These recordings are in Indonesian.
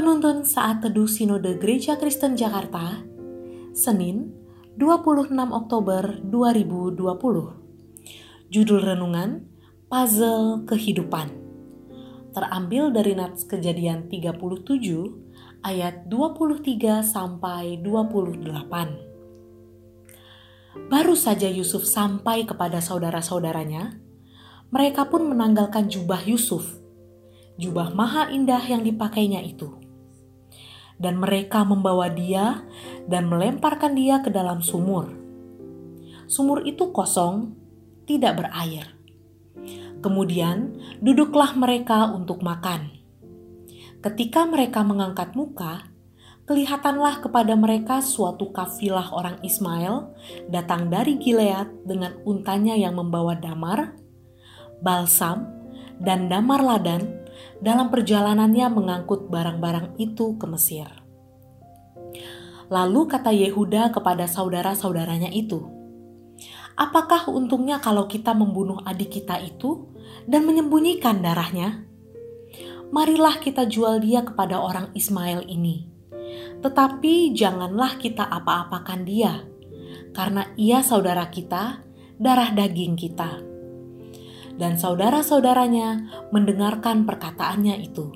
Penuntun Saat Teduh Sinode Gereja Kristen Jakarta, Senin 26 Oktober 2020. Judul Renungan, Puzzle Kehidupan. Terambil dari Nats Kejadian 37 ayat 23 sampai 28. Baru saja Yusuf sampai kepada saudara-saudaranya, mereka pun menanggalkan jubah Yusuf jubah maha indah yang dipakainya itu. Dan mereka membawa dia dan melemparkan dia ke dalam sumur. Sumur itu kosong, tidak berair. Kemudian duduklah mereka untuk makan. Ketika mereka mengangkat muka, kelihatanlah kepada mereka suatu kafilah orang Ismail datang dari Gilead dengan untanya yang membawa damar, balsam, dan damar ladan dalam perjalanannya mengangkut barang-barang itu ke Mesir. Lalu kata Yehuda kepada saudara-saudaranya itu, "Apakah untungnya kalau kita membunuh adik kita itu dan menyembunyikan darahnya? Marilah kita jual dia kepada orang Ismail ini. Tetapi janganlah kita apa-apakan dia, karena ia saudara kita, darah daging kita." Dan saudara-saudaranya mendengarkan perkataannya itu.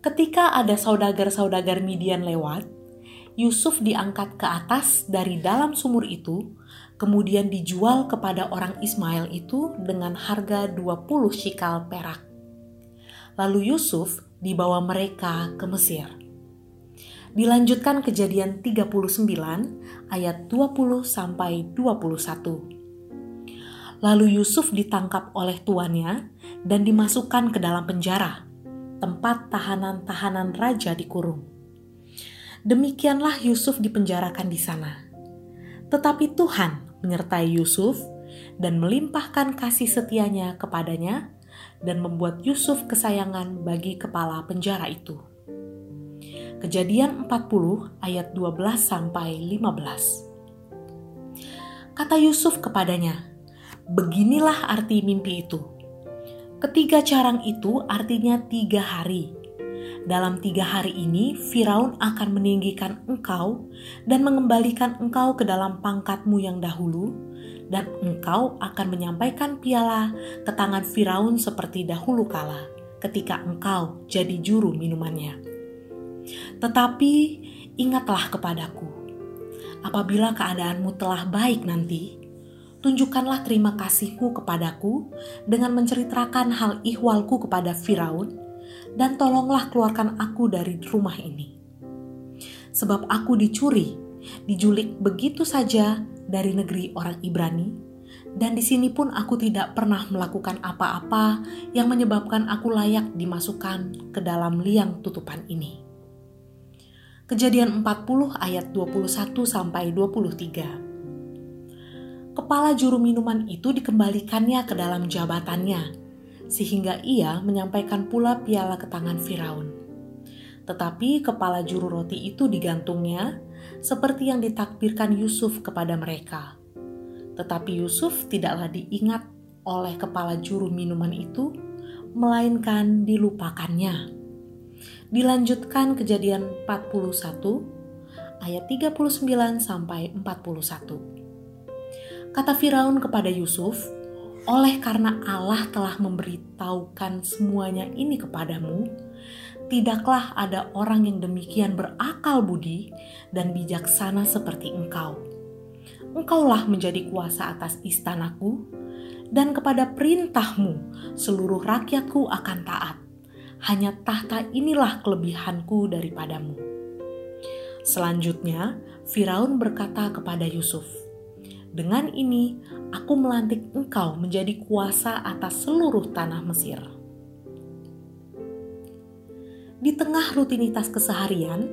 Ketika ada saudagar-saudagar Midian lewat, Yusuf diangkat ke atas dari dalam sumur itu, kemudian dijual kepada orang Ismail itu dengan harga 20 shikal perak. Lalu Yusuf dibawa mereka ke Mesir. Dilanjutkan kejadian 39 ayat 20 sampai 21. Lalu Yusuf ditangkap oleh tuannya dan dimasukkan ke dalam penjara, tempat tahanan-tahanan raja dikurung. Demikianlah Yusuf dipenjarakan di sana. Tetapi Tuhan menyertai Yusuf dan melimpahkan kasih setianya kepadanya dan membuat Yusuf kesayangan bagi kepala penjara itu. Kejadian 40 ayat 12 sampai 15. Kata Yusuf kepadanya, Beginilah arti mimpi itu. Ketiga carang itu artinya tiga hari. Dalam tiga hari ini, Firaun akan meninggikan engkau dan mengembalikan engkau ke dalam pangkatmu yang dahulu, dan engkau akan menyampaikan piala ke tangan Firaun seperti dahulu kala, ketika engkau jadi juru minumannya. Tetapi ingatlah kepadaku, apabila keadaanmu telah baik nanti, tunjukkanlah terima kasihmu kepadaku dengan menceritakan hal ihwalku kepada Firaun, dan tolonglah keluarkan aku dari rumah ini. Sebab aku dicuri, dijulik begitu saja dari negeri orang Ibrani, dan di sini pun aku tidak pernah melakukan apa-apa yang menyebabkan aku layak dimasukkan ke dalam liang tutupan ini. Kejadian 40 ayat 21 sampai 23 kepala juru minuman itu dikembalikannya ke dalam jabatannya, sehingga ia menyampaikan pula piala ke tangan Firaun. Tetapi kepala juru roti itu digantungnya, seperti yang ditakbirkan Yusuf kepada mereka. Tetapi Yusuf tidaklah diingat oleh kepala juru minuman itu, melainkan dilupakannya. Dilanjutkan kejadian 41 ayat 39 sampai 41. Kata Firaun kepada Yusuf, "Oleh karena Allah telah memberitahukan semuanya ini kepadamu, tidaklah ada orang yang demikian berakal budi dan bijaksana seperti engkau. Engkaulah menjadi kuasa atas istanaku, dan kepada perintahmu seluruh rakyatku akan taat. Hanya tahta inilah kelebihanku daripadamu." Selanjutnya, Firaun berkata kepada Yusuf, dengan ini, aku melantik engkau menjadi kuasa atas seluruh tanah Mesir. Di tengah rutinitas keseharian,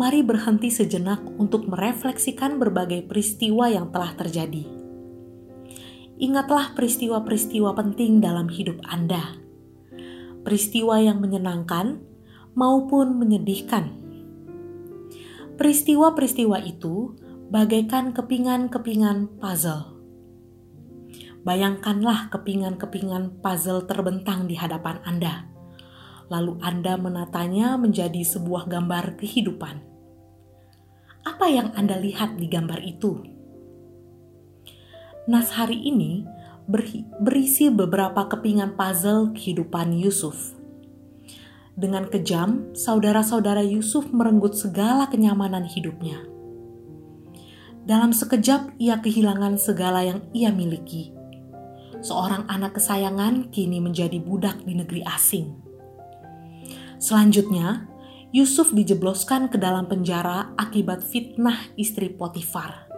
mari berhenti sejenak untuk merefleksikan berbagai peristiwa yang telah terjadi. Ingatlah peristiwa-peristiwa penting dalam hidup Anda, peristiwa yang menyenangkan maupun menyedihkan. Peristiwa-peristiwa itu bagaikan kepingan-kepingan puzzle. Bayangkanlah kepingan-kepingan puzzle terbentang di hadapan Anda. lalu Anda menatanya menjadi sebuah gambar kehidupan. Apa yang Anda lihat di gambar itu? Nas hari ini berisi beberapa kepingan puzzle kehidupan Yusuf. Dengan kejam, saudara-saudara Yusuf merenggut segala kenyamanan hidupnya. Dalam sekejap, ia kehilangan segala yang ia miliki. Seorang anak kesayangan kini menjadi budak di negeri asing. Selanjutnya, Yusuf dijebloskan ke dalam penjara akibat fitnah istri Potifar.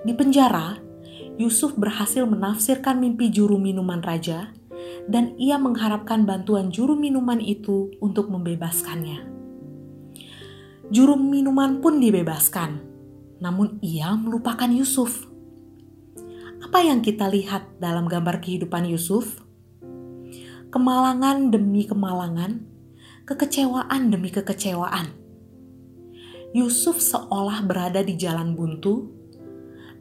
Di penjara, Yusuf berhasil menafsirkan mimpi juru minuman raja, dan ia mengharapkan bantuan juru minuman itu untuk membebaskannya. Juru minuman pun dibebaskan, namun ia melupakan Yusuf. Apa yang kita lihat dalam gambar kehidupan Yusuf? Kemalangan demi kemalangan, kekecewaan demi kekecewaan. Yusuf seolah berada di jalan buntu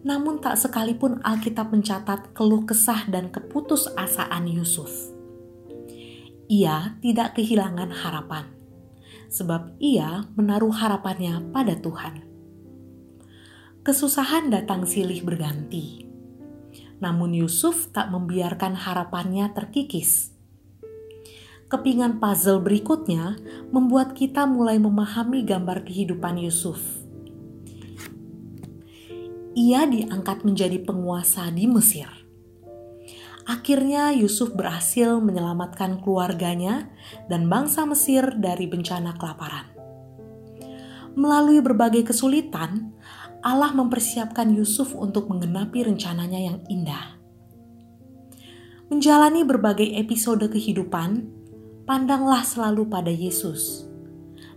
namun tak sekalipun Alkitab mencatat keluh kesah dan keputusasaan Yusuf. Ia tidak kehilangan harapan, sebab ia menaruh harapannya pada Tuhan. Kesusahan datang silih berganti, namun Yusuf tak membiarkan harapannya terkikis. Kepingan puzzle berikutnya membuat kita mulai memahami gambar kehidupan Yusuf ia diangkat menjadi penguasa di Mesir. Akhirnya Yusuf berhasil menyelamatkan keluarganya dan bangsa Mesir dari bencana kelaparan. Melalui berbagai kesulitan, Allah mempersiapkan Yusuf untuk menggenapi rencananya yang indah. Menjalani berbagai episode kehidupan, pandanglah selalu pada Yesus.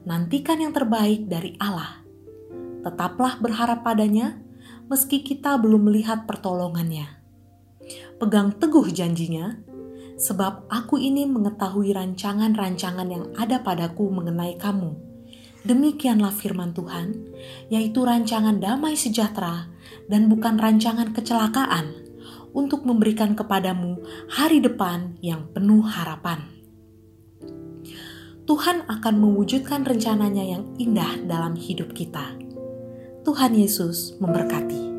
Nantikan yang terbaik dari Allah. Tetaplah berharap padanya meski kita belum melihat pertolongannya. Pegang teguh janjinya, sebab aku ini mengetahui rancangan-rancangan yang ada padaku mengenai kamu. Demikianlah firman Tuhan, yaitu rancangan damai sejahtera dan bukan rancangan kecelakaan untuk memberikan kepadamu hari depan yang penuh harapan. Tuhan akan mewujudkan rencananya yang indah dalam hidup kita Tuhan Yesus memberkati.